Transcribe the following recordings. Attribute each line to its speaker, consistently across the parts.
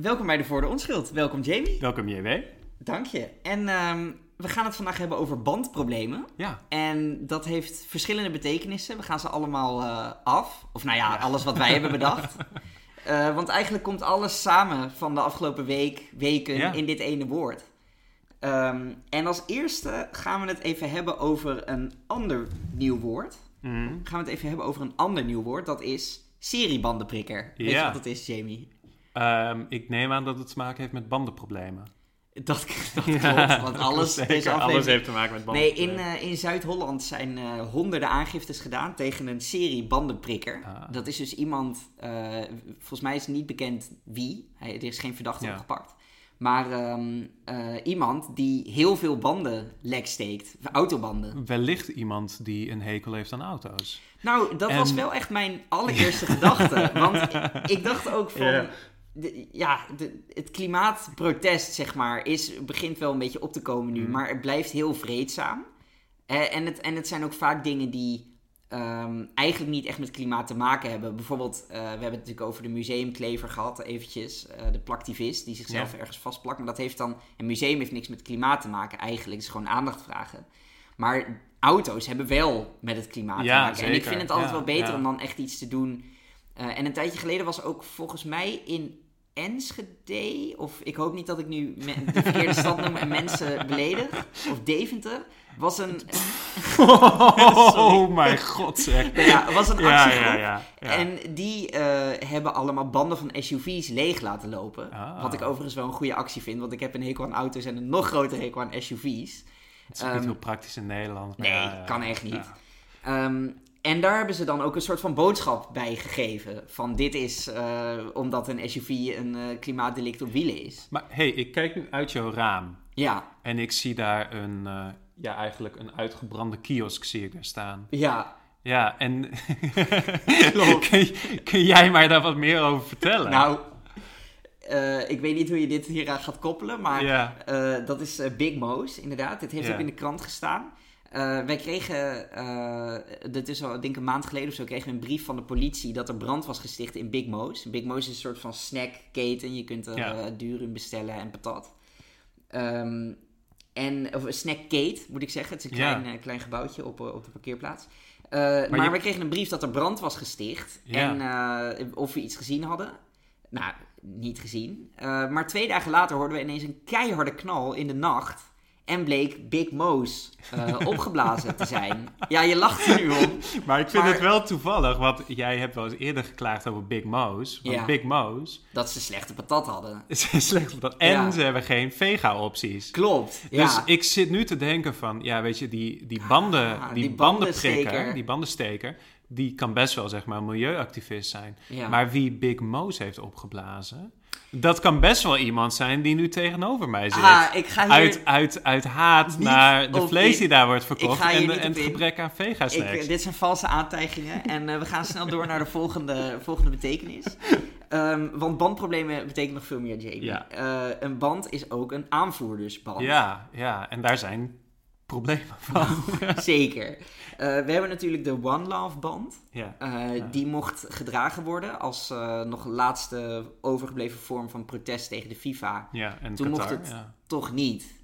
Speaker 1: Welkom bij de Voor de Onschuld. Welkom Jamie.
Speaker 2: Welkom JW.
Speaker 1: Dank je. En ehm, we gaan het vandaag hebben over bandproblemen.
Speaker 2: Ja.
Speaker 1: En dat heeft verschillende betekenissen. We gaan ze allemaal eh, af. Of nou ja, alles wat wij hebben bedacht. Eh, want eigenlijk komt alles samen van de afgelopen week, weken
Speaker 2: Ja.
Speaker 1: in dit ene woord. Ehm, en als eerste gaan we het even hebben over een ander nieuw woord.
Speaker 2: Mhm.
Speaker 1: Gaan we het even hebben over een ander nieuw woord. Dat is seriebandenprikker. Weet je wat dat is, Jamie?
Speaker 2: Ehm, ik neem aan dat het te maken heeft met bandenproblemen.
Speaker 1: Dat, dat
Speaker 2: Ja,
Speaker 1: klopt, want alles,
Speaker 2: zeker.
Speaker 1: deze aflevering...
Speaker 2: alles heeft te maken met
Speaker 1: Nee, in,
Speaker 2: bandenproblemen.
Speaker 1: eh, in Zuid-Holland zijn eh, honderden aangiftes gedaan tegen een serie bandenprikker.
Speaker 2: Ah.
Speaker 1: Dat is dus iemand, eh, volgens mij is niet bekend wie, hij, er is geen verdachte
Speaker 2: Ja.
Speaker 1: opgepakt. Maar ehm, eh, iemand die heel veel banden lek steekt, autobanden.
Speaker 2: Wellicht iemand die een hekel heeft aan auto's.
Speaker 1: Nou, dat
Speaker 2: En-
Speaker 1: was wel echt mijn allereerste gedachte. Want ik dacht ook van...
Speaker 2: Ja.
Speaker 1: De- ja, de, het klimaatprotest, zeg maar, is, begint wel een beetje op te komen nu.
Speaker 2: Mhm.
Speaker 1: Maar het blijft heel vreedzaam. Eh, en, het, en het zijn ook vaak dingen die ehm, eigenlijk niet echt met klimaat te maken hebben. Bijvoorbeeld, eh, we hebben het natuurlijk over de museumklever gehad, eventjes. eh, de plaktivist, die zichzelf
Speaker 2: Ja.
Speaker 1: ergens vastplakt. Maar dat heeft dan... Een museum heeft niks met klimaat te maken eigenlijk. Het is gewoon aandacht vragen. Maar auto's hebben wel met het klimaat
Speaker 2: Ja,
Speaker 1: te maken. En ik vind het altijd
Speaker 2: Ja,
Speaker 1: wel beter om dan echt iets te doen. Eh, en een tijdje geleden was ook volgens mij in Enschede, of ik hoop niet dat ik nu de verkeerde stad noem en mensen beledig, of Deventer, was een,
Speaker 2: Oh mijn god zeg.
Speaker 1: ja, was een actiegroep.
Speaker 2: ja, ja. ja.
Speaker 1: En die eh, hebben allemaal banden van SUV's leeg laten lopen.
Speaker 2: Ah.
Speaker 1: Wat ik overigens wel een goede actie vind, want ik heb een hekel aan auto's en een nog grotere hekel aan SUV's.
Speaker 2: Het is
Speaker 1: ehm,
Speaker 2: niet heel praktisch in Nederland. maar
Speaker 1: Nee,
Speaker 2: ja, ja,
Speaker 1: kan echt niet.
Speaker 2: ja.
Speaker 1: En daar hebben ze dan ook een soort van boodschap bij gegeven. Van dit is eh, omdat een SUV een eh, klimaatdelict op wielen is.
Speaker 2: Maar hey, ik kijk nu uit jouw raam.
Speaker 1: Ja,
Speaker 2: En ik zie daar een, eh, ja eigenlijk een uitgebrande kiosk zie ik daar staan.
Speaker 1: ja.
Speaker 2: Ja, en kun, kun jij mij daar wat meer over vertellen?
Speaker 1: Nou, ik weet niet hoe je dit hieraan gaat koppelen, maar
Speaker 2: ja.
Speaker 1: dat is Big Mo's, inderdaad. Dit heeft
Speaker 2: Ja.
Speaker 1: ook in de krant gestaan. Eh, wij kregen, eh dit is al ik denk een maand geleden of zo, kregen we een brief van de politie dat er brand was gesticht in Big Mo's. Big Mo's is een soort van snackketen. Je kunt er
Speaker 2: Ja.
Speaker 1: eh, durum bestellen en patat. Ehm, en, of een snackkate, moet ik zeggen. Het is een klein, klein gebouwtje op, op de parkeerplaats. Maar
Speaker 2: je-
Speaker 1: we kregen een brief dat er brand was gesticht.
Speaker 2: Ja.
Speaker 1: En of we iets gezien hadden. Nou, niet gezien. Maar twee dagen later hoorden we ineens een keiharde knal in de nacht. En bleek Big Mo's eh, opgeblazen te zijn. Ja, je lacht er nu om.
Speaker 2: Maar ik vind
Speaker 1: Maar-
Speaker 2: het wel toevallig, want jij hebt wel eens eerder geklaagd over Big Mo's. Want
Speaker 1: Ja.
Speaker 2: Big Mo's
Speaker 1: Dat ze slechte patat hadden.
Speaker 2: is slecht voor dat. En
Speaker 1: Ja.
Speaker 2: ze hebben geen vega-opties.
Speaker 1: Klopt. Ja.
Speaker 2: Dus ik zit nu te denken van, ja, weet je, die, die banden,
Speaker 1: Ah,
Speaker 2: die,
Speaker 1: die
Speaker 2: bandenprikker,
Speaker 1: bandensteker.
Speaker 2: die bandensteker, die kan best wel, zeg maar, een milieuactivist zijn.
Speaker 1: ja.
Speaker 2: Maar wie Big Mo's heeft opgeblazen, dat kan best wel iemand zijn die nu tegenover mij zit.
Speaker 1: ah, ik ga hier...
Speaker 2: uit, uit, uit haat naar de vlees
Speaker 1: in.
Speaker 2: die daar wordt verkocht en, en het gebrek aan
Speaker 1: Ik,
Speaker 2: vega-snacks.
Speaker 1: eh, dit zijn valse aantijgingen en eh, we gaan snel door naar de volgende, volgende betekenis. Ehm, want bandproblemen betekent nog veel meer, Jamie.
Speaker 2: Ja.
Speaker 1: Eh, een band is ook een aanvoerdersband.
Speaker 2: Ja, ja, en daar zijn problemen van.
Speaker 1: Zeker. Eh, we hebben natuurlijk de One Love band.
Speaker 2: ja.
Speaker 1: Eh,
Speaker 2: Ja.
Speaker 1: Die mocht gedragen worden als eh, nog laatste overgebleven vorm van protest tegen de FIFA.
Speaker 2: ja, en
Speaker 1: Toen
Speaker 2: Qatar,
Speaker 1: mocht het-
Speaker 2: ja.
Speaker 1: Toch niet.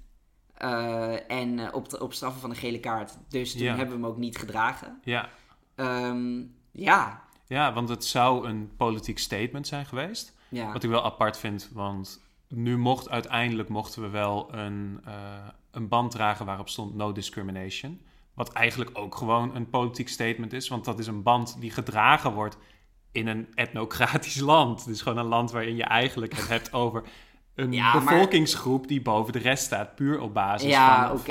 Speaker 1: En op, de, op straffen van een gele kaart. Dus toen hebben we hem ook niet gedragen.
Speaker 2: Ja.
Speaker 1: Ehm, ja.
Speaker 2: ja, want het zou een politiek statement zijn geweest. Wat ik wel apart vind, want nu mocht uiteindelijk mochten we wel een, een band dragen waarop stond no discrimination. Wat eigenlijk ook gewoon een politiek statement is, want dat is een band die gedragen wordt in een etnocratisch land. Is gewoon een land waarin je eigenlijk het hebt over een
Speaker 1: Ja, maar-
Speaker 2: bevolkingsgroep die boven de rest staat, puur op basis
Speaker 1: Ja,
Speaker 2: van,
Speaker 1: oké.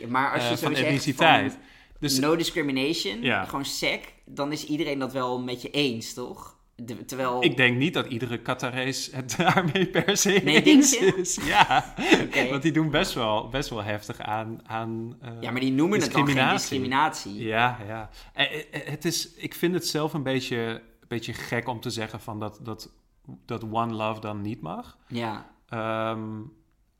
Speaker 2: van,
Speaker 1: Maar als je
Speaker 2: eh,
Speaker 1: zo
Speaker 2: van
Speaker 1: zegt
Speaker 2: etniciteit.
Speaker 1: van
Speaker 2: Dus
Speaker 1: no discrimination,
Speaker 2: Ja.
Speaker 1: gewoon sec, dan is iedereen dat wel met je eens, toch? De- terwijl...
Speaker 2: Ik denk niet dat iedere Qatarees het daarmee per se
Speaker 1: Nee,
Speaker 2: eens is. Ja, want die doen best wel, best wel heftig aan... aan eh,
Speaker 1: Ja, maar die noemen het dan geen
Speaker 2: discriminatie. ja, ja. Eh, eh, Het is, ik vind het zelf een beetje, een beetje gek om te zeggen van dat, dat, dat One Love dan niet mag.
Speaker 1: Ja.
Speaker 2: Ehm,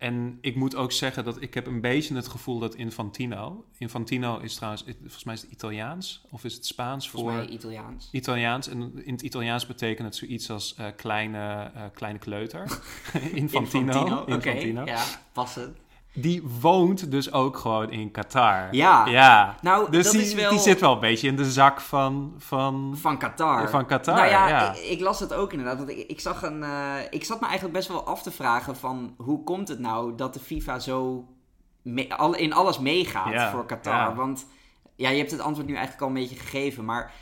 Speaker 2: En ik moet ook zeggen dat ik heb een beetje het gevoel dat Infantino... Infantino is trouwens, volgens mij is het Italiaans of is het Spaans
Speaker 1: Volgens
Speaker 2: voor...
Speaker 1: mij Italiaans.
Speaker 2: Italiaans. En in het Italiaans betekent het zoiets als eh, kleine, eh, kleine kleuter. Infantino. Infantino.
Speaker 1: ja, passend.
Speaker 2: Die woont dus ook gewoon in Qatar.
Speaker 1: Ja.
Speaker 2: Ja.
Speaker 1: Nou,
Speaker 2: Dus
Speaker 1: dat
Speaker 2: die,
Speaker 1: is wel...
Speaker 2: die zit wel een beetje in de zak van... van
Speaker 1: Van Qatar.
Speaker 2: Van Qatar,
Speaker 1: Nou ja,
Speaker 2: ja.
Speaker 1: Ik, ik las het ook inderdaad. Want ik, ik, zag een, eh, ik zat me eigenlijk best wel af te vragen van... hoe komt het nou dat de FIFA zo me- al, in alles meegaat
Speaker 2: Ja,
Speaker 1: voor Qatar? Want ja, je hebt het antwoord nu eigenlijk al een beetje gegeven. Maar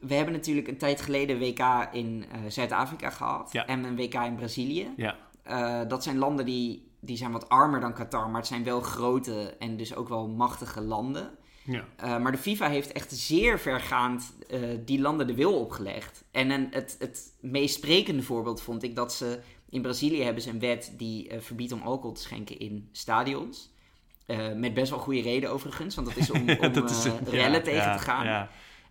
Speaker 1: we hebben natuurlijk een tijd geleden WK in eh, Zuid-Afrika gehad. En een WK in Brazilië.
Speaker 2: ja.
Speaker 1: Eh, dat zijn landen die, die zijn wat armer dan Qatar. Maar het zijn wel grote en dus ook wel machtige landen.
Speaker 2: ja.
Speaker 1: Uh, maar de FIFA heeft echt zeer vergaand uh, die landen de wil opgelegd. En een, het, het meest sprekende voorbeeld vond ik dat ze... In Brazilië hebben ze een wet die uh, verbiedt om alcohol te schenken in stadions. Met best wel goede reden overigens, want dat is om, om
Speaker 2: is,
Speaker 1: rellen
Speaker 2: ja,
Speaker 1: tegen
Speaker 2: ja,
Speaker 1: te gaan.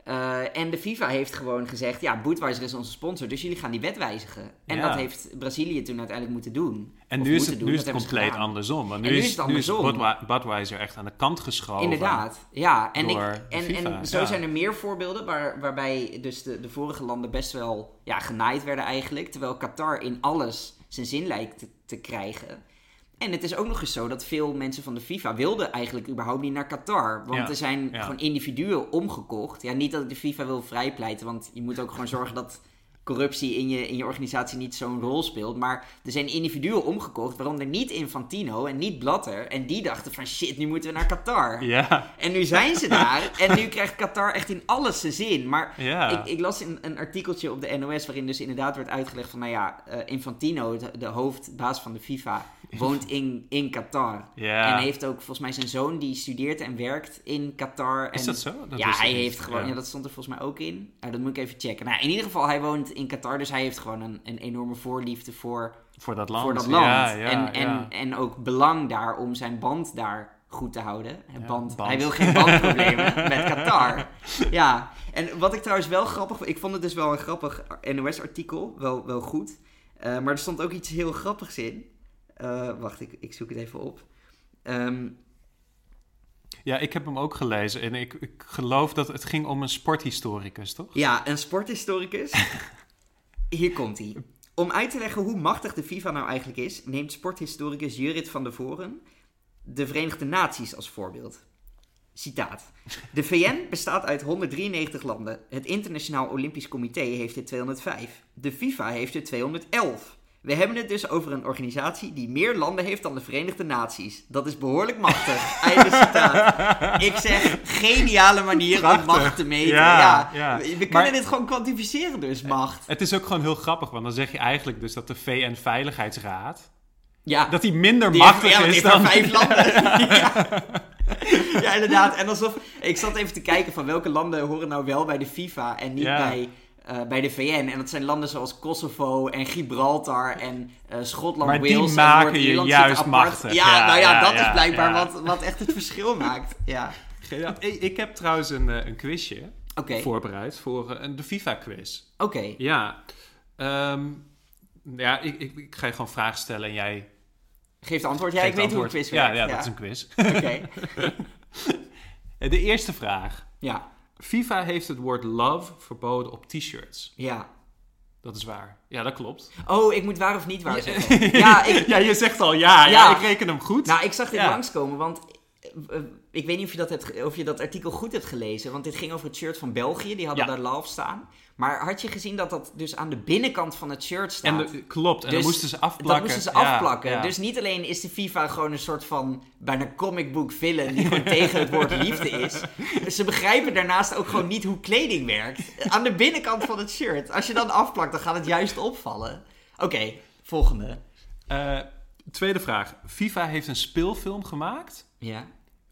Speaker 1: Uh, en de FIFA heeft gewoon gezegd: ja, Budweiser is onze sponsor, dus jullie gaan die wet wijzigen. En
Speaker 2: Ja.
Speaker 1: dat heeft Brazilië toen uiteindelijk moeten doen.
Speaker 2: En nu is het,
Speaker 1: doen,
Speaker 2: nu is het compleet andersom. Want nu,
Speaker 1: En nu
Speaker 2: is,
Speaker 1: het
Speaker 2: nu is
Speaker 1: andersom.
Speaker 2: Budwe- Budweiser echt aan de kant geschoven.
Speaker 1: Inderdaad, ja. En, ik, en, en zo
Speaker 2: ja.
Speaker 1: zijn er meer voorbeelden waar, waarbij dus de, de vorige landen best wel ja, genaaid werden eigenlijk. Terwijl Qatar in alles zijn zin lijkt te, te krijgen. En het is ook nog eens zo dat veel mensen van de FIFA wilden eigenlijk überhaupt niet naar Qatar. Want
Speaker 2: Ja,
Speaker 1: er zijn
Speaker 2: ja.
Speaker 1: gewoon individuen omgekocht. Ja, niet dat ik de FIFA wil vrijpleiten, want je moet ook gewoon zorgen dat corruptie in je, in je organisatie niet zo'n rol speelt. Maar er zijn individuen omgekocht, waaronder niet Infantino en niet Blatter. En die dachten van shit, nu moeten we naar Qatar.
Speaker 2: Ja,
Speaker 1: En nu zijn ze daar. en nu krijgt Qatar echt in alles zijn zin. Maar
Speaker 2: ja.
Speaker 1: ik, ik las een, een artikeltje op de NOS waarin dus inderdaad werd uitgelegd van... Nou ja, eh, Infantino, de, de hoofdbaas van de FIFA, woont in, in Qatar.
Speaker 2: ja.
Speaker 1: En heeft ook volgens mij zijn zoon die studeert en werkt in Qatar.
Speaker 2: Is
Speaker 1: en,
Speaker 2: dat zo? Dat
Speaker 1: ja, hij heeft gewoon... Ja.
Speaker 2: Ja.
Speaker 1: dat stond er volgens mij ook in. Nou, dat moet ik even checken. Nou, in ieder geval, hij woont in Qatar. Dus hij heeft gewoon een, een enorme voorliefde voor,
Speaker 2: Voor dat land.
Speaker 1: voor dat land.
Speaker 2: Ja, ja,
Speaker 1: en, en,
Speaker 2: ja.
Speaker 1: en ook belang daar om zijn band daar goed te houden. Band.
Speaker 2: band.
Speaker 1: Hij wil geen bandproblemen met Qatar. Ja, en wat ik trouwens wel grappig Ik vond het dus wel een grappig NOS-artikel. Wel, wel goed. Eh, maar er stond ook iets heel grappigs in. Eh, wacht, ik, ik zoek het even op. Ehm,
Speaker 2: Ja, ik heb hem ook gelezen. En ik, ik geloof dat het ging om een sporthistoricus, toch?
Speaker 1: Ja, een sporthistoricus. Hier komt hij. Om uit te leggen hoe machtig de FIFA nou eigenlijk is, neemt sporthistoricus Jurit van der Voren de Verenigde Naties als voorbeeld. Citaat. De VN bestaat uit 193 landen. Het Internationaal Olympisch Comité heeft er 205. De FIFA heeft er 211. We hebben het dus over een organisatie die meer landen heeft dan de Verenigde Naties. Dat is behoorlijk machtig. Einde citaat. Ik zeg, geniale manier om macht te meten.
Speaker 2: Ja,
Speaker 1: Ja,
Speaker 2: ja.
Speaker 1: We kunnen
Speaker 2: Maar-
Speaker 1: dit gewoon kwantificeren dus, macht.
Speaker 2: Het is ook gewoon heel grappig, want dan zeg je eigenlijk dus dat de VN-veiligheidsraad...
Speaker 1: Ja,
Speaker 2: dat die minder
Speaker 1: die heeft,
Speaker 2: machtig
Speaker 1: ja,
Speaker 2: is dan...
Speaker 1: vijf landen. ja. ja, inderdaad. En alsof... Ik zat even te kijken van welke landen horen nou wel bij de FIFA en niet
Speaker 2: Ja.
Speaker 1: bij, eh, bij de VN. En dat zijn landen zoals Kosovo en Gibraltar en eh, Schotland,
Speaker 2: Maar die
Speaker 1: Wales en
Speaker 2: maken je
Speaker 1: Noord-Ierland
Speaker 2: juist machtig.
Speaker 1: Ja,
Speaker 2: Ja,
Speaker 1: nou ja,
Speaker 2: ja,
Speaker 1: dat
Speaker 2: ja,
Speaker 1: is blijkbaar
Speaker 2: ja.
Speaker 1: Wat, wat echt het verschil maakt. Ja,
Speaker 2: Ja, ik, ik heb trouwens een, eh, een quizje voorbereid voor eh, een- de FIFA-quiz.
Speaker 1: Oké,
Speaker 2: Ja, Ehm, ja ik, ik, ik ga je gewoon vragen stellen en jij
Speaker 1: geef het antwoord. Ja,
Speaker 2: geeft
Speaker 1: ik weet hoe een quiz werkt.
Speaker 2: Ja, ja, dat is een quiz.
Speaker 1: Oké,
Speaker 2: De eerste vraag.
Speaker 1: ja,
Speaker 2: FIFA heeft het woord love verboden op t-shirts.
Speaker 1: ja.
Speaker 2: Dat is waar. Ja, dat klopt.
Speaker 1: Oh, ik moet waar of niet waar zeggen. Ja, ik,
Speaker 2: ja, je zegt al ja. Ja,
Speaker 1: Ja.
Speaker 2: ik reken hem goed.
Speaker 1: Nou, ik zag dit langskomen, want eh, eh, ik weet niet of je, dat hebt, of je dat artikel goed hebt gelezen. Want dit ging over het shirt van België, die hadden
Speaker 2: Ja.
Speaker 1: daar love staan. Maar had je gezien dat dat dus aan de binnenkant van het shirt staat?
Speaker 2: en de- klopt. En
Speaker 1: Dus
Speaker 2: dan moesten ze afplakken.
Speaker 1: dat moesten ze afplakken.
Speaker 2: ja.
Speaker 1: Dus niet alleen is de FIFA gewoon een soort van bijna comic book villain die gewoon tegen het woord liefde is. Ze begrijpen daarnaast ook gewoon niet hoe kleding werkt. Aan de binnenkant van het shirt. Als je dan afplakt, dan gaat het juist opvallen. Oké, volgende.
Speaker 2: Eh, tweede vraag. FIFA heeft een speelfilm gemaakt.
Speaker 1: Ja.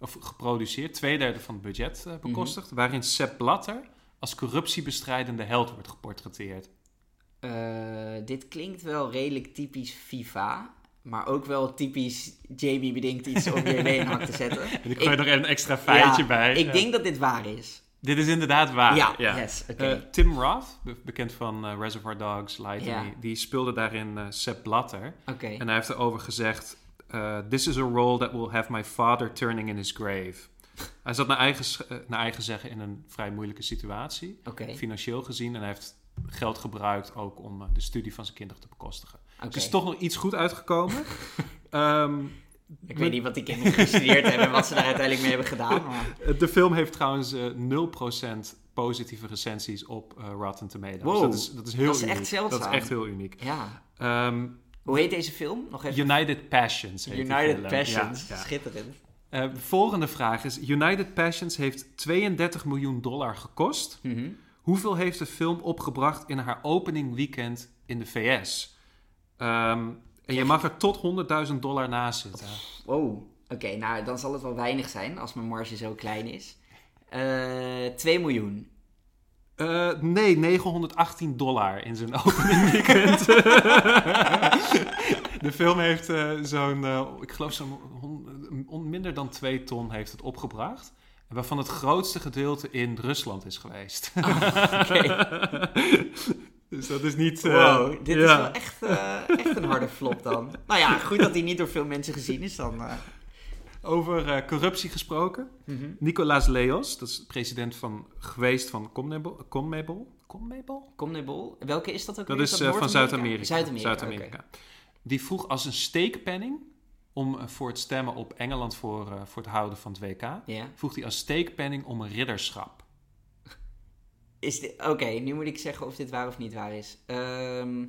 Speaker 2: Of geproduceerd. Twee derde van het budget
Speaker 1: Mhm.
Speaker 2: eh, bekostigd. Waarin Sepp Blatter als corruptiebestrijdende held wordt geportretteerd.
Speaker 1: Eh, dit klinkt wel redelijk typisch FIFA. Maar ook wel typisch Jamie bedenkt iets om je in hak te zetten.
Speaker 2: En ik gooi er een extra feitje
Speaker 1: Ja,
Speaker 2: bij.
Speaker 1: Ik
Speaker 2: Ja.
Speaker 1: denk dat dit waar is.
Speaker 2: Dit is inderdaad waar.
Speaker 1: ja, yes, oké.
Speaker 2: Eh, Tim Roth, be- bekend van Reservoir Dogs, Light,
Speaker 1: Ja.
Speaker 2: die, die speelde daarin Sepp Blatter. En hij heeft erover gezegd... eh, This is a role that will have my father turning in his grave. Hij zat naar eigen, eh, naar eigen zeggen in een vrij moeilijke situatie, financieel gezien. En hij heeft geld gebruikt ook om eh, de studie van zijn kinderen te bekostigen.
Speaker 1: Oké.
Speaker 2: Dus is toch nog iets goed uitgekomen. Ehm,
Speaker 1: Ik weet niet wat die kinderen gestudeerd hebben en wat ze daar uiteindelijk mee hebben gedaan. Maar...
Speaker 2: De film heeft trouwens eh 0% positieve recensies op Rotten Tomatoes.
Speaker 1: Wow.
Speaker 2: Dat, is, dat is heel
Speaker 1: Dat is
Speaker 2: uniek.
Speaker 1: echt zeldzaam.
Speaker 2: Dat is echt heel uniek.
Speaker 1: Ja.
Speaker 2: Ehm,
Speaker 1: Hoe heet deze film? Nog even.
Speaker 2: United Passions. heet
Speaker 1: United
Speaker 2: film.
Speaker 1: Passions.
Speaker 2: Ja, ja.
Speaker 1: Schitterend.
Speaker 2: Eh, de volgende vraag is: United Passions heeft 32 miljoen dollar gekost.
Speaker 1: Mhm.
Speaker 2: Hoeveel heeft de film opgebracht in haar opening weekend in de VS? Ehm, en je mag er tot 100.000 dollar naast zitten.
Speaker 1: Wow. Oké, nou dan zal het wel weinig zijn als mijn marge zo klein is. Eh 2 miljoen.
Speaker 2: Eh, nee, 918 dollar in zijn opening weekend. de film heeft eh, zo'n, eh, ik geloof zo'n minder dan 2 ton heeft het opgebracht. Waarvan het grootste gedeelte in Rusland is geweest.
Speaker 1: Oké.
Speaker 2: dus dat is niet... eh,
Speaker 1: Wow, dit is wel echt, echt een harde flop dan. Nou ja, goed dat hij niet door veel mensen gezien is dan.
Speaker 2: Over corruptie gesproken.
Speaker 1: Mhm.
Speaker 2: Nicolaas Leos, dat is president van, geweest van Conmebol. Conmebol? Conmebol?
Speaker 1: Comnibol. Welke is dat ook
Speaker 2: Dat
Speaker 1: weer?
Speaker 2: is
Speaker 1: dat
Speaker 2: van? Zuid-Amerika.
Speaker 1: Zuid-Amerika.
Speaker 2: Die vroeg als een steekpenning om eh, voor het stemmen op Engeland voor, eh, voor het houden van het WK.
Speaker 1: Ja.
Speaker 2: Vroeg hij als steekpenning om een ridderschap.
Speaker 1: Is dit... Oké, nu moet ik zeggen of dit waar of niet waar is. Ehm,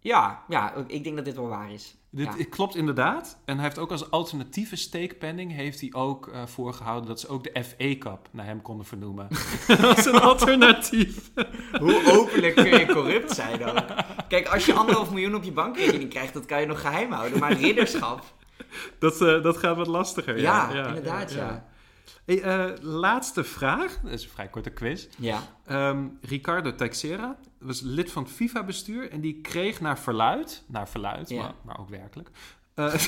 Speaker 1: Ja, ja, ik denk dat dit wel waar is.
Speaker 2: Dit
Speaker 1: Ja.
Speaker 2: klopt inderdaad. En hij heeft ook als alternatieve steekpenning heeft hij ook eh, voorgehouden dat ze ook de FA Cup naar hem konden vernoemen. als een alternatief.
Speaker 1: Hoe openlijk kun je corrupt zijn dan? Kijk, als je anderhalf miljoen op je bankrekening krijgt, dat kan je nog geheim houden. Maar ridderschap,
Speaker 2: Dat, eh, dat gaat wat lastiger.
Speaker 1: ja,
Speaker 2: Ja,
Speaker 1: inderdaad, ja.
Speaker 2: Hey, eh, laatste vraag. Dat is een vrij korte quiz.
Speaker 1: Ja,
Speaker 2: Ehm, Ricardo Teixeira was lid van het FIFA-bestuur en die kreeg naar verluid, naar verluid,
Speaker 1: Ja.
Speaker 2: maar, maar ook werkelijk, eh,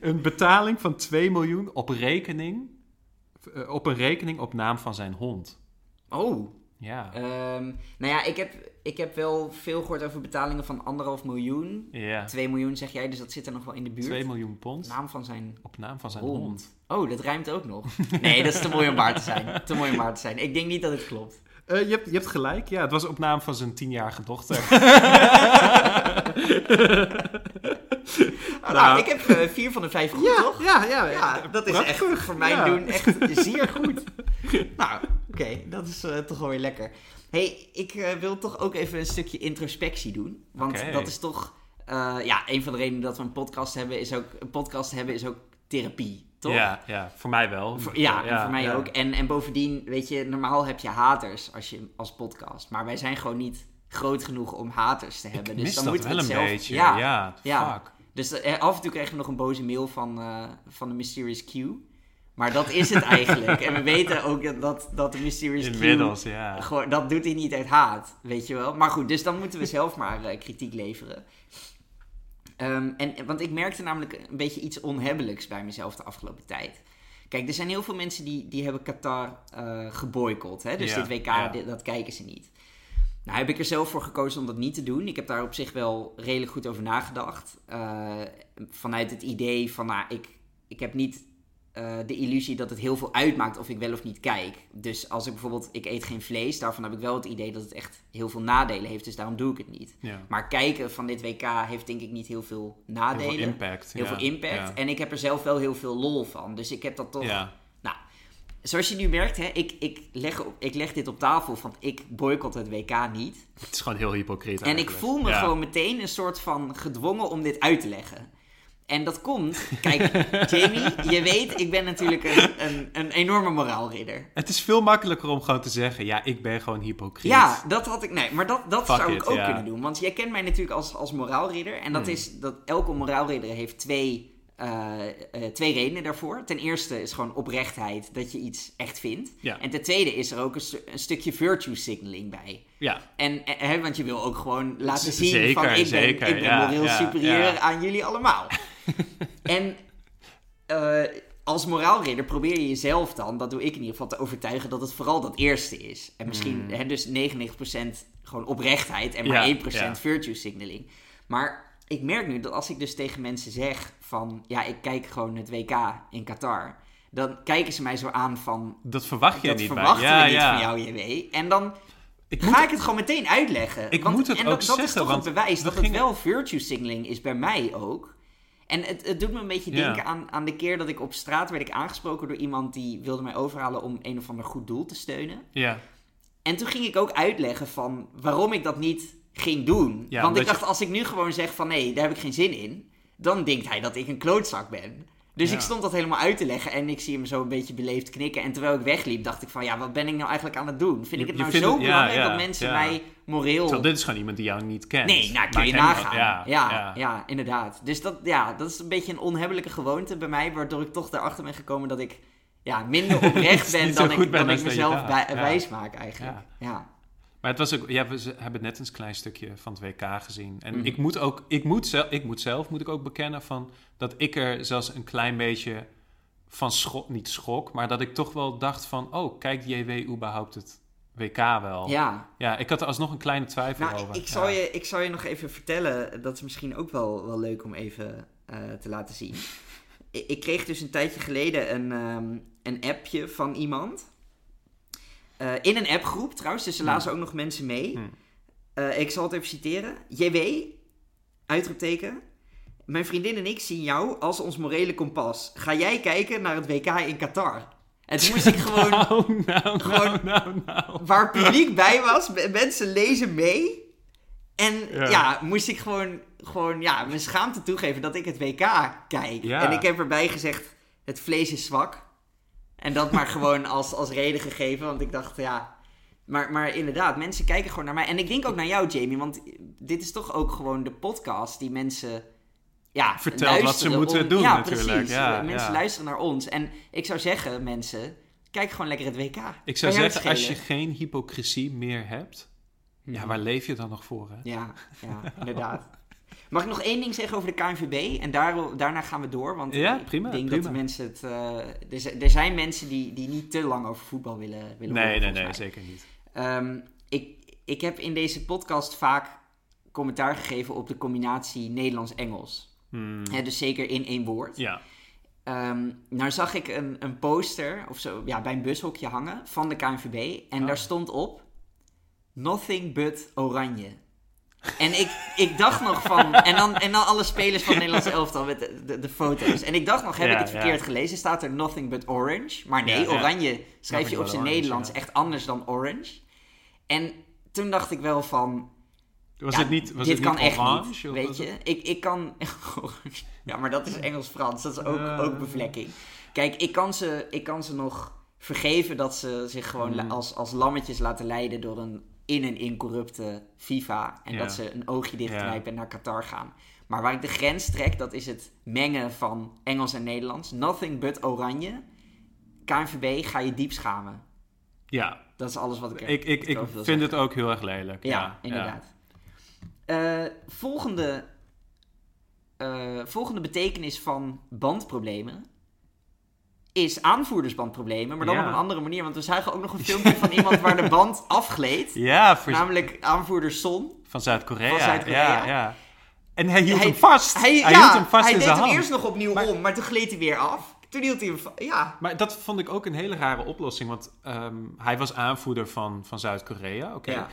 Speaker 2: een betaling van 2 miljoen op rekening, eh, op een rekening op naam van zijn hond.
Speaker 1: Oh,
Speaker 2: Ja.
Speaker 1: ehm, nou ja, ik heb, ik heb wel veel gehoord over betalingen van anderhalf miljoen.
Speaker 2: ja.
Speaker 1: 2 miljoen zeg jij, dus dat zit er nog wel in de buurt.
Speaker 2: 2 miljoen pond
Speaker 1: Naam van zijn
Speaker 2: op naam van zijn
Speaker 1: hond.
Speaker 2: hond.
Speaker 1: Oh, dat rijmt ook nog. Nee, dat is te mooi om waar te zijn. Te mooi om waar te zijn. Ik denk niet dat het klopt.
Speaker 2: Eh, je, hebt, je hebt gelijk, ja. Het was op naam van zijn tienjarige dochter. Nou.
Speaker 1: nou, ik heb eh, vier van de vijf goed, toch?
Speaker 2: ja, ja.
Speaker 1: Ja, dat is
Speaker 2: Prachtig.
Speaker 1: echt voor mijn
Speaker 2: Ja.
Speaker 1: doen echt zeer goed. nou, oké, dat is eh, toch wel weer lekker. hey, ik eh, wil toch ook even een stukje introspectie doen. Want dat is toch... eh, ja, een van de redenen dat we een podcast hebben is ook... Een podcast hebben is ook therapie, toch?
Speaker 2: Ja, ja, voor mij wel.
Speaker 1: Voor- ja, voor mij
Speaker 2: ja.
Speaker 1: ook. En, en bovendien, weet je, normaal heb je haters als, je, als podcast. Maar wij zijn gewoon niet groot genoeg om haters te hebben.
Speaker 2: Ik
Speaker 1: dus dan
Speaker 2: dat
Speaker 1: moeten
Speaker 2: wel
Speaker 1: we
Speaker 2: een
Speaker 1: het zelf...
Speaker 2: beetje.
Speaker 1: Ja,
Speaker 2: Ja,
Speaker 1: ja.
Speaker 2: fuck.
Speaker 1: Dus af en toe krijgen we nog een boze mail van, van de Mysterious Q. Maar dat is het eigenlijk. en we weten ook dat- dat, de Mysterious
Speaker 2: Inmiddels,
Speaker 1: Q...
Speaker 2: ja.
Speaker 1: Gewoon, dat doet hij niet uit haat, weet je wel. Maar goed, dus dan moeten we zelf maar eh, kritiek leveren. Ehm, en, want ik merkte namelijk een beetje iets onhebbelijks bij mezelf de afgelopen tijd. Kijk, er zijn heel veel mensen die, die hebben Qatar eh geboycott. Hè? Dus
Speaker 2: Ja,
Speaker 1: dit WK,
Speaker 2: ja.
Speaker 1: dit- dat kijken ze niet. Nou heb ik er zelf voor gekozen om dat niet te doen. Ik heb daar op zich wel redelijk goed over nagedacht. Eh, vanuit het idee van, nou, ik, ik heb niet eh, de illusie dat het heel veel uitmaakt of ik wel of niet kijk. Dus als ik bijvoorbeeld, ik eet geen vlees, daarvan heb ik wel het idee dat het echt heel veel nadelen heeft. Dus daarom doe ik het niet.
Speaker 2: ja.
Speaker 1: Maar kijken van dit WK heeft denk ik niet heel veel
Speaker 2: Heel
Speaker 1: nadelen.
Speaker 2: veel impact.
Speaker 1: Heel
Speaker 2: ja.
Speaker 1: veel impact.
Speaker 2: Ja.
Speaker 1: En ik heb er zelf wel heel veel lol van. Dus ik heb dat toch... Nou, zoals je nu merkt, hè, ik, ik, leg, op- ik leg dit op tafel van ik boycott het WK niet.
Speaker 2: Het is gewoon heel hypocriet
Speaker 1: En ik voel me gewoon meteen een soort van gedwongen om dit uit te leggen. En dat komt, kijk, Jamie, je weet, ik ben natuurlijk een, een, een enorme moraalridder.
Speaker 2: Het is veel makkelijker om gewoon te zeggen, ja, ik ben gewoon hypocriet.
Speaker 1: Ja, dat had ik. Nee, maar dat, dat
Speaker 2: Fuck
Speaker 1: zou
Speaker 2: it,
Speaker 1: ik ook kunnen doen. Want jij kent mij natuurlijk als, als moraalridder. En dat
Speaker 2: Hmm.
Speaker 1: is dat elke moraalridder heeft twee, eh, eh, twee redenen daarvoor. Ten eerste is gewoon oprechtheid dat je iets echt vindt.
Speaker 2: Ja.
Speaker 1: En ten tweede is er ook een, stu- een stukje virtue signaling bij.
Speaker 2: Ja,
Speaker 1: En eh, hè, want je wil ook gewoon laten zien
Speaker 2: zeker,
Speaker 1: van ik ben,
Speaker 2: zeker,
Speaker 1: ik ben
Speaker 2: ja,
Speaker 1: moreel superieur aan jullie allemaal. en eh, als moraalridder probeer je jezelf dan, dat doe ik in ieder geval, te overtuigen dat het vooral dat eerste is. En misschien
Speaker 2: Mm.
Speaker 1: hè, dus 99% gewoon oprechtheid en maar
Speaker 2: Ja,
Speaker 1: 1%
Speaker 2: ja.
Speaker 1: virtue signaling. Maar ik merk nu dat als ik dus tegen mensen zeg van... Ja, ik kijk gewoon het WK in Qatar. Dan kijken ze mij zo aan van...
Speaker 2: Dat verwacht je
Speaker 1: dat
Speaker 2: niet
Speaker 1: verwachten
Speaker 2: bij. Ja,
Speaker 1: we niet van jou, JW. En dan
Speaker 2: Ik
Speaker 1: ga
Speaker 2: moet,
Speaker 1: ik het gewoon meteen uitleggen.
Speaker 2: Ik
Speaker 1: want,
Speaker 2: moet het
Speaker 1: en
Speaker 2: ook
Speaker 1: dat, dat is
Speaker 2: zeggen,
Speaker 1: toch
Speaker 2: want
Speaker 1: een bewijs dat het wel virtue signaling is bij mij ook. En het, het doet me een beetje denken aan, aan de keer dat ik op straat werd ik aangesproken door iemand die wilde mij overhalen om een of ander goed doel te steunen.
Speaker 2: ja.
Speaker 1: En toen ging ik ook uitleggen van waarom ik dat niet ging doen.
Speaker 2: Ja,
Speaker 1: Want ik dacht, als ik nu gewoon zeg van nee, daar heb ik geen zin in, dan denkt hij dat ik een klootzak ben. Dus
Speaker 2: Ja.
Speaker 1: ik stond dat helemaal uit te leggen en ik zie hem zo een beetje beleefd knikken. En terwijl ik wegliep, dacht ik van ja, wat ben ik nou eigenlijk aan het doen? Vind
Speaker 2: Je-
Speaker 1: ik het nou zo
Speaker 2: het-
Speaker 1: belangrijk
Speaker 2: ja,
Speaker 1: dat mensen mij moreel...
Speaker 2: Terwijl dit is gewoon iemand die jou niet kent.
Speaker 1: Nee, nou kun
Speaker 2: Maar
Speaker 1: je nagaan. Ja,
Speaker 2: Ja,
Speaker 1: inderdaad. Dus dat, ja, dat is een beetje een onhebbelijke gewoonte bij mij, waardoor ik toch daarachter ben gekomen dat ik ja, minder oprecht ben dan ik, dan mezelf bij- wijs maak eigenlijk. Ja.
Speaker 2: Maar het was ook, ja, we hebben net een klein stukje van het WK gezien. En
Speaker 1: Mhm.
Speaker 2: ik moet ook, ik moet, zelf, ik moet zelf, moet ik ook bekennen van dat ik er zelfs een klein beetje van schok, niet schok, maar dat ik toch wel dacht van, oh, kijkt JW überhaupt het WK wel?
Speaker 1: ja.
Speaker 2: Ja, ik had er alsnog een kleine twijfel
Speaker 1: Nou,
Speaker 2: over.
Speaker 1: ik zal,
Speaker 2: Ja.
Speaker 1: je, ik zal je nog even vertellen, dat is misschien ook wel, wel leuk om even eh, te laten zien. ik, ik kreeg dus een tijdje geleden een, ehm, een appje van iemand. Eh, in een appgroep trouwens, dus er lazen ook nog mensen mee. Eh, ik zal het even citeren. JW, uitroepteken. Mijn vriendin en ik zien jou als ons morele kompas. Ga jij kijken naar het WK in Qatar? En toen moest ik gewoon
Speaker 2: Nou, nou,
Speaker 1: Gewoon-
Speaker 2: nou, nou, nou.
Speaker 1: waar publiek bij was, mensen lezen mee. En
Speaker 2: Ja.
Speaker 1: ja, moest ik gewoon, gewoon ja, mijn schaamte toegeven dat ik het WK kijk.
Speaker 2: Ja.
Speaker 1: En ik heb erbij gezegd, het vlees is zwak. En dat maar gewoon als, als reden gegeven, want ik dacht, ja... Maar, maar inderdaad, mensen kijken gewoon naar mij. En ik denk ook naar jou, Jamie, want dit is toch ook gewoon de podcast die mensen... Ja,
Speaker 2: Vertelt wat ze moeten
Speaker 1: om-
Speaker 2: doen
Speaker 1: ja,
Speaker 2: natuurlijk.
Speaker 1: Precies.
Speaker 2: Ja,
Speaker 1: mensen
Speaker 2: ja.
Speaker 1: luisteren naar ons. En ik zou zeggen, mensen, kijk gewoon lekker het WK.
Speaker 2: Ik zou zeggen, als je geen hypocrisie meer hebt, ja, waar leef je dan nog voor? Hè?
Speaker 1: Ja, ja, inderdaad. Mag ik nog één ding zeggen over de KNVB? En daar, daarna gaan we door. Want
Speaker 2: Ja,
Speaker 1: ik
Speaker 2: prima,
Speaker 1: denk
Speaker 2: prima.
Speaker 1: dat de mensen het... eh, er, zijn- er zijn mensen die, die niet te lang over voetbal willen, willen
Speaker 2: Nee,
Speaker 1: horen,
Speaker 2: nee, nee, zeker niet.
Speaker 1: Ehm, ik, ik heb in deze podcast vaak commentaar gegeven op de combinatie Nederlands-Engels.
Speaker 2: Hmm,
Speaker 1: dus zeker in één woord.
Speaker 2: Ja,
Speaker 1: Ehm, nou zag ik een, een poster of zo, ja, bij een bushokje hangen van de KNVB. En
Speaker 2: Oh.
Speaker 1: daar stond op: Nothing but oranje. En ik, ik dacht nog van. En dan, en dan alle spelers van het Nederlandse elftal met de, de, de foto's. En ik dacht nog: heb
Speaker 2: Ja,
Speaker 1: ik het
Speaker 2: ja.
Speaker 1: verkeerd gelezen? Staat er Nothing but orange? Maar nee,
Speaker 2: Ja,
Speaker 1: oranje schrijf je op zijn
Speaker 2: orange,
Speaker 1: Nederlands echt anders dan orange. En toen dacht ik wel van.
Speaker 2: was het niet, was
Speaker 1: dit
Speaker 2: het
Speaker 1: kan
Speaker 2: niet
Speaker 1: echt
Speaker 2: orange?
Speaker 1: niet, weet je. Ik, ik kan... ja, maar dat is Engels-Frans. Dat is ook, ook bevlekking. Kijk, ik kan, ze, ik kan ze nog vergeven dat ze zich gewoon la-
Speaker 2: Mm.
Speaker 1: als, als lammetjes laten leiden door een in- en incorrupte FIFA. En
Speaker 2: Ja.
Speaker 1: dat ze een oogje dichtknijpen
Speaker 2: Ja.
Speaker 1: en naar Qatar gaan. Maar waar ik de grens trek, dat is het mengen van Engels en Nederlands. Nothing but oranje. KNVB, ga je diep schamen.
Speaker 2: Ja,
Speaker 1: Dat is alles wat ik,
Speaker 2: ik, ik, ik
Speaker 1: wil
Speaker 2: vind
Speaker 1: zeggen.
Speaker 2: het ook heel erg lelijk.
Speaker 1: Ja,
Speaker 2: Ja,
Speaker 1: inderdaad. Eh, volgende, eh, volgende betekenis van bandproblemen is aanvoerdersbandproblemen, maar dan
Speaker 2: Ja.
Speaker 1: op een andere manier. Want we zagen ook nog een filmpje van iemand waar de band afgleed.
Speaker 2: Ja, voor,
Speaker 1: Namelijk aanvoerder Son.
Speaker 2: van Zuid-Korea. Ja, ja. En hij hield
Speaker 1: Hij-
Speaker 2: hem vast. Hij,
Speaker 1: ja,
Speaker 2: hield hem vast
Speaker 1: hij
Speaker 2: in
Speaker 1: deed
Speaker 2: zijn
Speaker 1: hem eerst nog opnieuw
Speaker 2: Maar-
Speaker 1: om, maar toen gleed hij weer af. Toen hield hij hem Ja,
Speaker 2: Maar dat vond ik ook een hele rare oplossing. Want ehm, hij was aanvoerder van, van Zuid-Korea. Oké.
Speaker 1: Ja.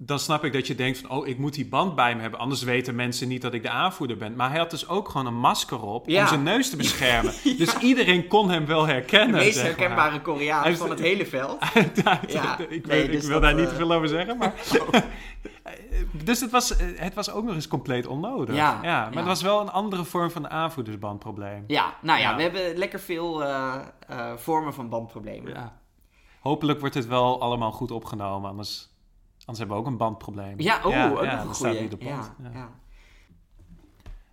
Speaker 2: Dan snap ik dat je denkt van... oh, ik moet die band bij me hebben... anders weten mensen niet dat ik de aanvoerder ben. Maar hij had dus ook gewoon een masker op...
Speaker 1: Ja.
Speaker 2: om zijn neus te beschermen. Dus iedereen kon hem wel
Speaker 1: de
Speaker 2: herkennen.
Speaker 1: meest
Speaker 2: zeg maar.
Speaker 1: herkenbare Koreaan
Speaker 2: Hij-
Speaker 1: van het hele veld.
Speaker 2: Ja, ik,
Speaker 1: nee, dus
Speaker 2: ik wil
Speaker 1: dat,
Speaker 2: daar niet
Speaker 1: eh,
Speaker 2: te veel over zeggen, maar... dus het was, het was ook nog eens compleet onnodig.
Speaker 1: Ja,
Speaker 2: maar het was wel een andere vorm van aanvoerdersbandprobleem.
Speaker 1: Ja, nou ja,
Speaker 2: Ja.
Speaker 1: we hebben lekker veel eh, eh, vormen van bandproblemen.
Speaker 2: Ja. Hopelijk wordt het wel allemaal goed opgenomen, anders, anders hebben we ook een bandprobleem.
Speaker 1: Ja, oh, ook
Speaker 2: ja,
Speaker 1: nog een
Speaker 2: op
Speaker 1: ja,
Speaker 2: band. Ja.
Speaker 1: ja.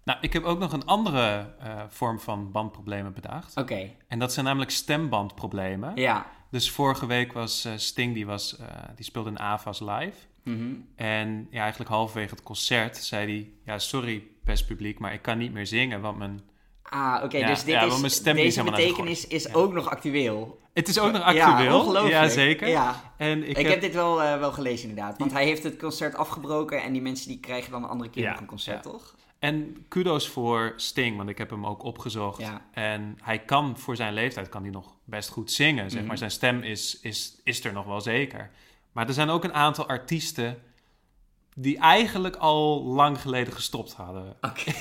Speaker 2: Nou, ik heb ook nog een andere eh, vorm van bandproblemen bedacht.
Speaker 1: Oké,
Speaker 2: En dat zijn namelijk stembandproblemen.
Speaker 1: ja.
Speaker 2: Dus vorige week was eh, Sting, die, was, eh, die speelde in AVAS live.
Speaker 1: Mhm.
Speaker 2: En ja, eigenlijk halverwege het concert zei hij... Ja, sorry best publiek, maar ik kan niet meer zingen... want mijn
Speaker 1: Ah, oké,
Speaker 2: Ja,
Speaker 1: dus dit
Speaker 2: ja,
Speaker 1: is,
Speaker 2: want mijn stem is
Speaker 1: deze betekenis is
Speaker 2: Ja.
Speaker 1: ook nog actueel.
Speaker 2: Het is ook nog
Speaker 1: Ja,
Speaker 2: actueel.
Speaker 1: ongelooflijk.
Speaker 2: Ja, zeker.
Speaker 1: Ja.
Speaker 2: En ik,
Speaker 1: Ik, heb, dit wel, eh, wel gelezen inderdaad. Want hij heeft het concert afgebroken en die mensen die krijgen dan een andere keer
Speaker 2: Ja,
Speaker 1: nog een concert,
Speaker 2: ja.
Speaker 1: toch?
Speaker 2: En kudos voor Sting, want ik heb hem ook opgezocht.
Speaker 1: Ja.
Speaker 2: En hij kan voor zijn leeftijd kan hij nog best goed zingen, zeg
Speaker 1: Mhm.
Speaker 2: maar. Zijn stem is, is, is er nog wel zeker. Maar er zijn ook een aantal artiesten die eigenlijk al lang geleden gestopt hadden.
Speaker 1: Oké.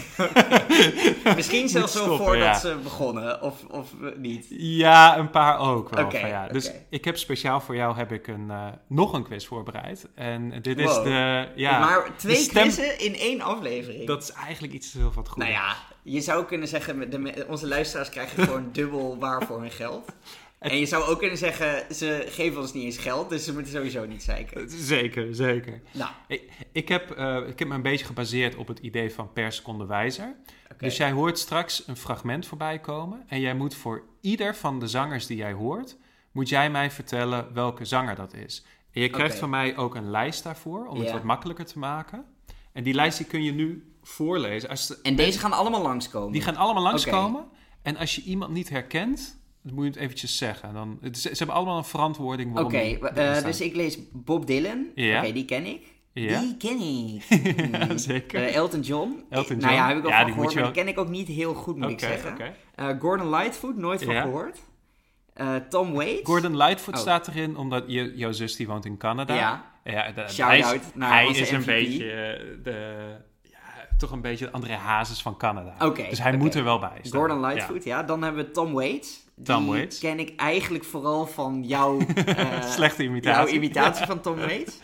Speaker 1: Misschien zelfs wel
Speaker 2: stoppen,
Speaker 1: voordat
Speaker 2: ja.
Speaker 1: ze begonnen, of, of niet.
Speaker 2: Ja, een paar ook wel. Ja. Dus ik heb speciaal voor jou heb ik een, eh, nog een quiz voorbereid. En dit is de... Ja,
Speaker 1: maar twee
Speaker 2: stem-
Speaker 1: quizzen in één aflevering.
Speaker 2: Dat is eigenlijk iets te veel van het goede.
Speaker 1: Nou ja, je zou kunnen zeggen, de, onze luisteraars krijgen gewoon dubbel waar voor hun geld. En je zou ook kunnen zeggen, ze geven ons niet eens geld, dus ze moeten sowieso niet zeiken.
Speaker 2: Zeker, zeker.
Speaker 1: Nou,
Speaker 2: Ik, ik, heb, eh, ik heb me een beetje gebaseerd op het idee van per seconde wijzer. Dus jij hoort straks een fragment voorbij komen. En jij moet voor ieder van de zangers die jij hoort, moet jij mij vertellen welke zanger dat is. En je krijgt van mij ook een lijst daarvoor, om het wat makkelijker te maken. En die lijst die kun je nu voorlezen. Als de-
Speaker 1: En deze gaan allemaal langskomen.
Speaker 2: die gaan allemaal langskomen. En als je iemand niet herkent, dan moet je het eventjes zeggen. Dan, het ze hebben allemaal een verantwoording
Speaker 1: Oké, eh, dus ik lees Bob Dylan.
Speaker 2: Ja.
Speaker 1: Oké, die ken ik.
Speaker 2: Ja.
Speaker 1: Die ken ik.
Speaker 2: Ja, zeker.
Speaker 1: Eh, Elton John.
Speaker 2: Elton
Speaker 1: Nou ja, heb ik
Speaker 2: Ja,
Speaker 1: van
Speaker 2: die
Speaker 1: gehoord, maar die ken ik ook niet heel goed, moet ik zeggen. Eh, Gordon Lightfoot, nooit van
Speaker 2: Ja.
Speaker 1: gehoord. Eh, Tom Waits.
Speaker 2: Gordon Lightfoot
Speaker 1: Oh.
Speaker 2: staat erin, omdat je, jouw zus die woont in Canada.
Speaker 1: Ja.
Speaker 2: Ja, de- hij is,
Speaker 1: out naar
Speaker 2: hij is een beetje de, ja, toch een beetje de André Hazes van Canada. Dus hij moet er wel bij staan.
Speaker 1: Gordon Lightfoot, ja. Dan hebben we Tom Waits.
Speaker 2: Tom
Speaker 1: Die
Speaker 2: Waits.
Speaker 1: ken ik eigenlijk vooral van jouw, eh,
Speaker 2: Slechte imitatie.
Speaker 1: jouw imitatie van Tom Waits.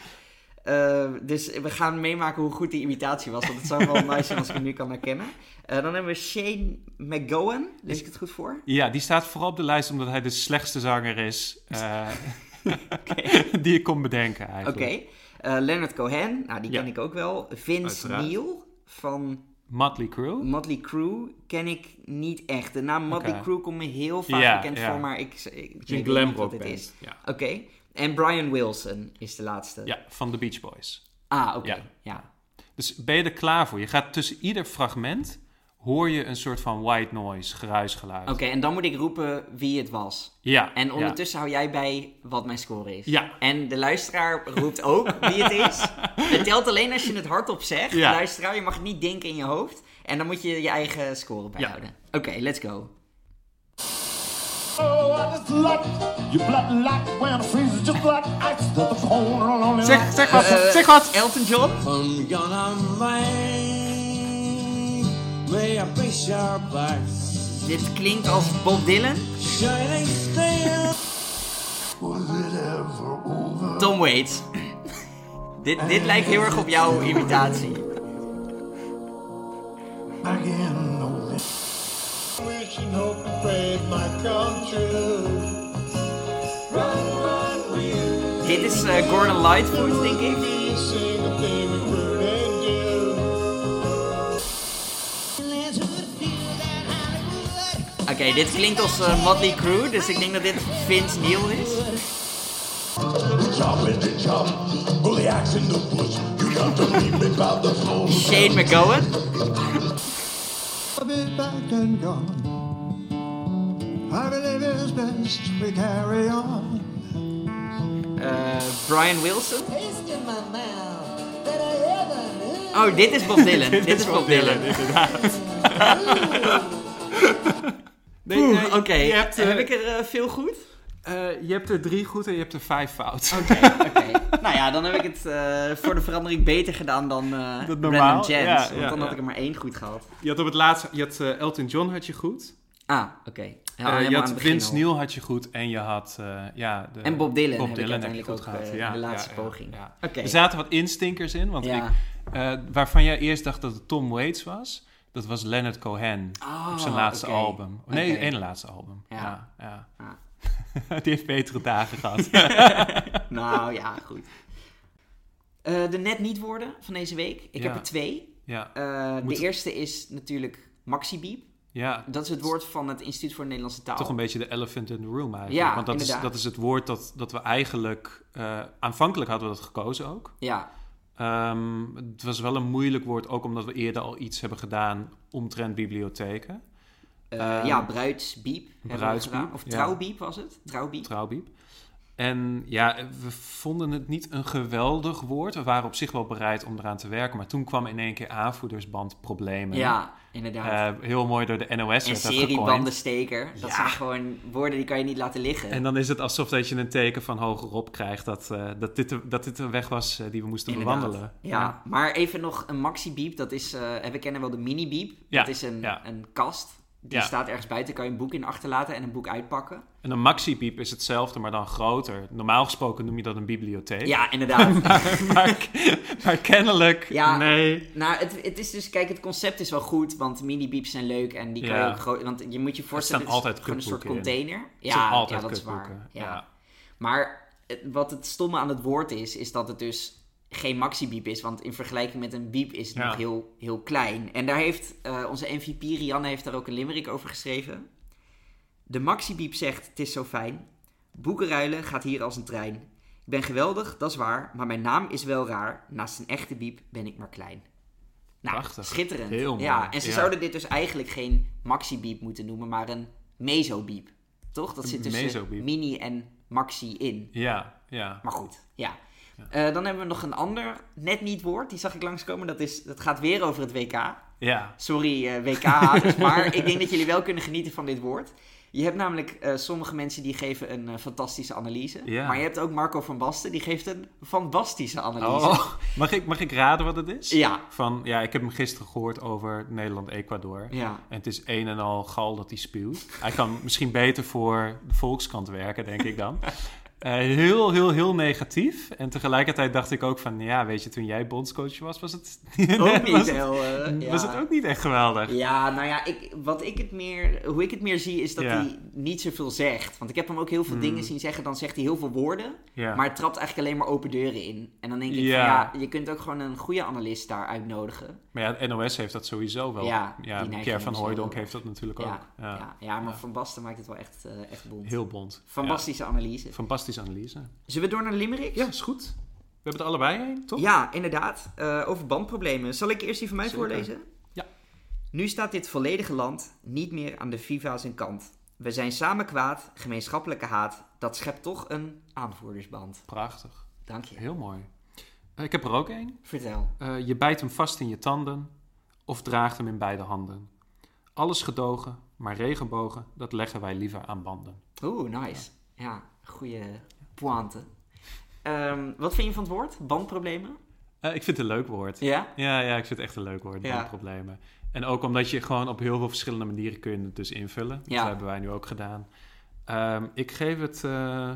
Speaker 1: Eh, dus we gaan meemaken hoe goed die imitatie was. Want het zou wel nice zijn als ik hem nu kan herkennen. Eh, dan hebben we Shane McGowan. Lees ik het goed voor?
Speaker 2: Ja, die staat vooral op de lijst omdat hij de slechtste zanger is die ik kon bedenken
Speaker 1: Oké.
Speaker 2: eigenlijk.
Speaker 1: Eh, Leonard Cohen. Nou, die
Speaker 2: Ja.
Speaker 1: ken ik ook wel. Vince
Speaker 2: Uiteraard.
Speaker 1: Neil van
Speaker 2: Motley Crue.
Speaker 1: Motley Crue ken ik niet echt. De naam Motley. Crue komt me heel vaak bekend voor, maar ik, ik,
Speaker 2: Het
Speaker 1: weet
Speaker 2: glam
Speaker 1: niet wat
Speaker 2: band.
Speaker 1: is.
Speaker 2: Ja.
Speaker 1: Oké. En Brian Wilson is de laatste.
Speaker 2: ja, van de Beach Boys.
Speaker 1: Ah, oké.
Speaker 2: Ja.
Speaker 1: Ja.
Speaker 2: Dus ben je er klaar voor? Je gaat tussen ieder fragment hoor je een soort van white noise, geruisgeluid.
Speaker 1: Oké, en dan moet ik roepen wie het was.
Speaker 2: Ja.
Speaker 1: En
Speaker 2: ja.
Speaker 1: ondertussen hou jij bij wat mijn score is.
Speaker 2: Ja.
Speaker 1: En de luisteraar roept ook wie het is. Het telt alleen als je het hardop zegt.
Speaker 2: Ja.
Speaker 1: Luisteraar, je mag het niet denken in je hoofd. En dan moet je je eigen score bijhouden. Oké, let's go.
Speaker 3: Oh,
Speaker 2: Zeg, zeg wat,
Speaker 1: Eh,
Speaker 2: zeg wat!
Speaker 1: Elton John? Dit klinkt als Bob Dylan. Tom Waits. dit, dit lijkt heel erg op jouw imitatie. Dit is eh, Gordon Lightfoot, denk ik. Oké, dit klinkt als eh, Motley Crue, dus ik denk dat dit Vince Neil is. Shane McGowan. Eh, Brian Wilson. Oh, dit is Bob Dylan. dit, is Bob Dylan.
Speaker 2: inderdaad. nee,
Speaker 1: Oeh,
Speaker 2: nee,
Speaker 1: Oké,
Speaker 2: je, hebt, eh,
Speaker 1: heb ik er eh, veel goed?
Speaker 2: eh, je hebt er drie goed en je hebt er vijf fout.
Speaker 1: Oké, oké. Nou ja, dan heb ik het voor de verandering beter gedaan dan
Speaker 2: normaal,
Speaker 1: Jens.
Speaker 2: ja,
Speaker 1: want
Speaker 2: ja,
Speaker 1: dan had ik er maar één goed gehad.
Speaker 2: Je had op het laatste, je had Elton John had je goed.
Speaker 1: Ah, oké.
Speaker 2: Je had Vince. Neil had je goed en je had ja, de,
Speaker 1: En Bob Dylan heb ik
Speaker 2: je
Speaker 1: uiteindelijk
Speaker 2: goed
Speaker 1: ook,
Speaker 2: gehad.
Speaker 1: eh,
Speaker 2: Ja,
Speaker 1: de laatste poging.
Speaker 2: Er zaten wat instinkers in, want ik, waarvan jij eerst dacht dat het Tom Waits was, dat was Leonard Cohen
Speaker 1: Oh,
Speaker 2: op zijn laatste
Speaker 1: oké.
Speaker 2: album. Nee,
Speaker 1: Oké.
Speaker 2: ene laatste album.
Speaker 1: Ja.
Speaker 2: Ja, ja.
Speaker 1: Ah.
Speaker 2: Die heeft betere dagen gehad.
Speaker 1: Nou ja, goed. Eh, de net niet woorden van deze week. Ik
Speaker 2: Ja.
Speaker 1: heb er twee.
Speaker 2: ja,
Speaker 1: Eh,
Speaker 2: Moet-
Speaker 1: De eerste is natuurlijk Maxibiep.
Speaker 2: ja,
Speaker 1: Dat is het woord van het Instituut voor de Nederlandse Taal.
Speaker 2: toch een beetje de elephant in the room eigenlijk.
Speaker 1: Ja,
Speaker 2: Want dat is, dat is het woord dat, dat we eigenlijk... eh, aanvankelijk hadden we dat gekozen ook.
Speaker 1: Ja,
Speaker 2: Ehm, het was wel een moeilijk woord, ook omdat we eerder al iets hebben gedaan omtrent bibliotheken.
Speaker 1: Eh,
Speaker 2: Ehm,
Speaker 1: ja, bruidsbiep we
Speaker 2: bruidsbiep,
Speaker 1: gedaan. Of
Speaker 2: ja.
Speaker 1: trouwbiep was het? Trouwbiep.
Speaker 2: Trouwbiep. En ja, we vonden het niet een geweldig woord. We waren op zich wel bereid om eraan te werken. Maar toen kwam in één keer aanvoerdersbandproblemen.
Speaker 1: Ja, inderdaad.
Speaker 2: Eh, heel mooi door de NOS
Speaker 1: en
Speaker 2: werd dat
Speaker 1: seriebandensteker. Dat
Speaker 2: Ja.
Speaker 1: zijn gewoon woorden die kan je niet laten liggen.
Speaker 2: En dan is het alsof dat je een teken van hogerop krijgt dat, eh, dat, dit, de, dat dit een weg was eh, die we moesten
Speaker 1: Inderdaad.
Speaker 2: bewandelen.
Speaker 1: Ja. maar even nog een maxi-beep. Dat is, eh we kennen wel de mini-beep.
Speaker 2: Ja,
Speaker 1: Dat is een,
Speaker 2: ja.
Speaker 1: een kast. Die
Speaker 2: Ja.
Speaker 1: staat ergens buiten. Kan je een boek in achterlaten en een boek uitpakken.
Speaker 2: En een maxi-piep is hetzelfde, maar dan groter. Normaal gesproken noem je dat een bibliotheek.
Speaker 1: Ja, inderdaad.
Speaker 2: maar, maar, maar kennelijk,
Speaker 1: Ja.
Speaker 2: nee.
Speaker 1: nou, het, het is dus... Kijk, het concept is wel goed. Want mini-beeps zijn leuk. En die kan
Speaker 2: Ja.
Speaker 1: je ook groot... Want je moet je voorstellen... het is
Speaker 2: altijd
Speaker 1: gewoon een soort
Speaker 2: in.
Speaker 1: container. Ja, ja, dat is waar. Ja.
Speaker 2: Ja.
Speaker 1: Maar het- wat het stomme aan het woord is... Is dat het dus geen maxi-biep is. Want in vergelijking met een biep is het
Speaker 2: Ja.
Speaker 1: nog heel, heel klein. En daar heeft eh, onze MVP Rianne heeft daar ook een limerick over geschreven. De maxi-biep zegt, het is zo fijn. Boekenruilen gaat hier als een trein. Ik ben geweldig, dat is waar. Maar mijn naam is wel raar. Naast een echte biep ben ik maar klein. Nou,
Speaker 2: Prachtig.
Speaker 1: schitterend.
Speaker 2: Heel mooi.
Speaker 1: Ja, en ze
Speaker 2: Ja.
Speaker 1: zouden dit dus eigenlijk geen maxi-biep moeten noemen, maar een meso-biep. Toch? Dat zit tussen mini en maxi in.
Speaker 2: Ja, ja.
Speaker 1: Maar goed, ja. Eh, dan hebben we nog een ander net niet woord. Die zag ik langskomen. Dat, is, dat gaat weer over het WK.
Speaker 2: Ja,
Speaker 1: Sorry eh, WK-haters, maar ik denk dat jullie wel kunnen genieten van dit woord. Je hebt namelijk eh, sommige mensen die geven een fantastische analyse.
Speaker 2: Ja.
Speaker 1: Maar je hebt ook Marco van Basten, die geeft een fantastische analyse.
Speaker 2: Oh, mag, ik, mag ik raden wat het is?
Speaker 1: Ja.
Speaker 2: Van, ja, ik heb hem gisteren gehoord over Nederland-Ecuador.
Speaker 1: Ja.
Speaker 2: En het is een en al gal dat hij spuwt. Hij kan misschien beter voor de Volkskrant werken, denk ik dan. Eh, heel, heel, heel negatief. En tegelijkertijd dacht ik ook van... Ja, weet je, toen jij bondscoach was, was het...
Speaker 1: Ook niet
Speaker 2: was, het,
Speaker 1: heel... eh, ja.
Speaker 2: was het ook niet echt geweldig.
Speaker 1: Ja, nou ja, ik, wat ik het meer, hoe ik het meer zie is dat
Speaker 2: Ja.
Speaker 1: hij niet zoveel zegt. Want ik heb hem ook heel veel
Speaker 2: Mm.
Speaker 1: dingen zien zeggen. Dan zegt hij heel veel woorden,
Speaker 2: Ja.
Speaker 1: maar het trapt eigenlijk alleen maar open deuren in. En dan denk ik van ja, je kunt ook gewoon een goede analist daar uitnodigen.
Speaker 2: Maar ja, het NOS heeft dat sowieso wel.
Speaker 1: Ja,
Speaker 2: Ja, Pierre van Hooijdonk
Speaker 1: wel.
Speaker 2: heeft dat natuurlijk
Speaker 1: Ja,
Speaker 2: ook.
Speaker 1: ja.
Speaker 2: Ja.
Speaker 1: Ja, maar. Van Basten maakt het wel echt, eh, echt bond.
Speaker 2: Heel bond.
Speaker 1: Fantastische analyse.
Speaker 2: Fantastische analyse.
Speaker 1: Zullen we door naar Limerick?
Speaker 2: Ja, is goed. We hebben er allebei een, toch?
Speaker 1: Ja, inderdaad. Eh, over bandproblemen. Zal ik eerst die van mij
Speaker 2: Zeker.
Speaker 1: voorlezen?
Speaker 2: Ja.
Speaker 1: Nu staat dit volledige land niet meer aan de FIFA zijn kant. We zijn samen kwaad, gemeenschappelijke haat. Dat schept toch een aanvoerdersband.
Speaker 2: Prachtig.
Speaker 1: Dank je.
Speaker 2: Heel mooi. Eh, ik heb er ook één.
Speaker 1: Vertel.
Speaker 2: Eh, je bijt hem vast in je tanden of draagt hem in beide handen. Alles gedogen, maar regenbogen, dat leggen wij liever aan banden.
Speaker 1: Oeh, nice. Ja, goede pointe. Ehm, wat vind je van het woord? Bandproblemen?
Speaker 2: Eh, ik vind het een leuk woord.
Speaker 1: Ja?
Speaker 2: Ja, ja, ik vind het echt een leuk woord,
Speaker 1: Ja.
Speaker 2: bandproblemen. En ook omdat je gewoon op heel veel verschillende manieren kun je het dus invullen.
Speaker 1: Ja.
Speaker 2: Dat hebben wij nu ook gedaan. Ehm, ik geef het, eh,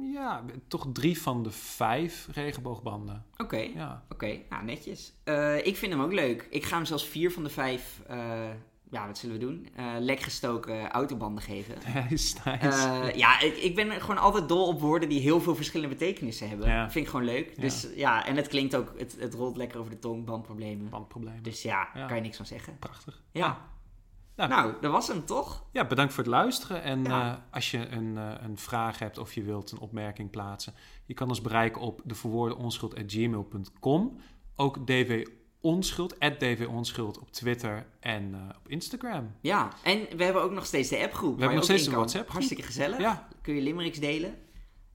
Speaker 2: ja, toch drie van de vijf regenboogbanden.
Speaker 1: Oké.
Speaker 2: Ja.
Speaker 1: Oké, nou netjes. Eh, ik vind hem ook leuk. Ik ga hem zelfs vier van de vijf, eh, ja, wat zullen we doen? Lek gestoken autobanden geven.
Speaker 2: Nice, nice.
Speaker 1: Ja, ik, ik ben gewoon altijd dol op woorden die heel veel verschillende betekenissen hebben.
Speaker 2: Ja.
Speaker 1: Vind ik gewoon leuk.
Speaker 2: Ja.
Speaker 1: Dus ja, en het klinkt ook, het, het rolt lekker over de tong, bandproblemen.
Speaker 2: bandproblemen.
Speaker 1: Dus ja,
Speaker 2: Ja.
Speaker 1: kan je niks van zeggen.
Speaker 2: Prachtig.
Speaker 1: Ja.
Speaker 2: Nou,
Speaker 1: Nou, dat was hem toch?
Speaker 2: Ja, bedankt voor het luisteren. En
Speaker 1: Ja.
Speaker 2: eh, als je een, eh, een vraag hebt of je wilt een opmerking plaatsen, je kan ons bereiken op de verwoorde onschuld@gmail.com. Ook dv onschuld, dv onschuld op Twitter en eh, op Instagram.
Speaker 1: Ja, en we hebben ook nog steeds de appgroep.
Speaker 2: We hebben nog steeds een
Speaker 1: WhatsApp. Hartstikke gezellig.
Speaker 2: Ja,
Speaker 1: Kun je limericks delen.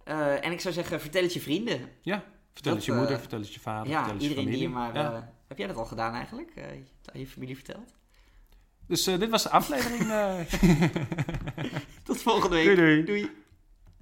Speaker 1: En ik zou zeggen, vertel het je vrienden.
Speaker 2: ja. Vertel
Speaker 1: Dat,
Speaker 2: het je moeder, vertel het je vader,
Speaker 1: ja,
Speaker 2: vertel het je
Speaker 1: iedereen die
Speaker 2: familie.
Speaker 1: je maar...
Speaker 2: Ja.
Speaker 1: heb jij dat al gedaan eigenlijk? Aan je familie verteld?
Speaker 2: Dus eh, dit was de aflevering. eh.
Speaker 1: Tot volgende week.
Speaker 2: Doei, doei.
Speaker 1: doei.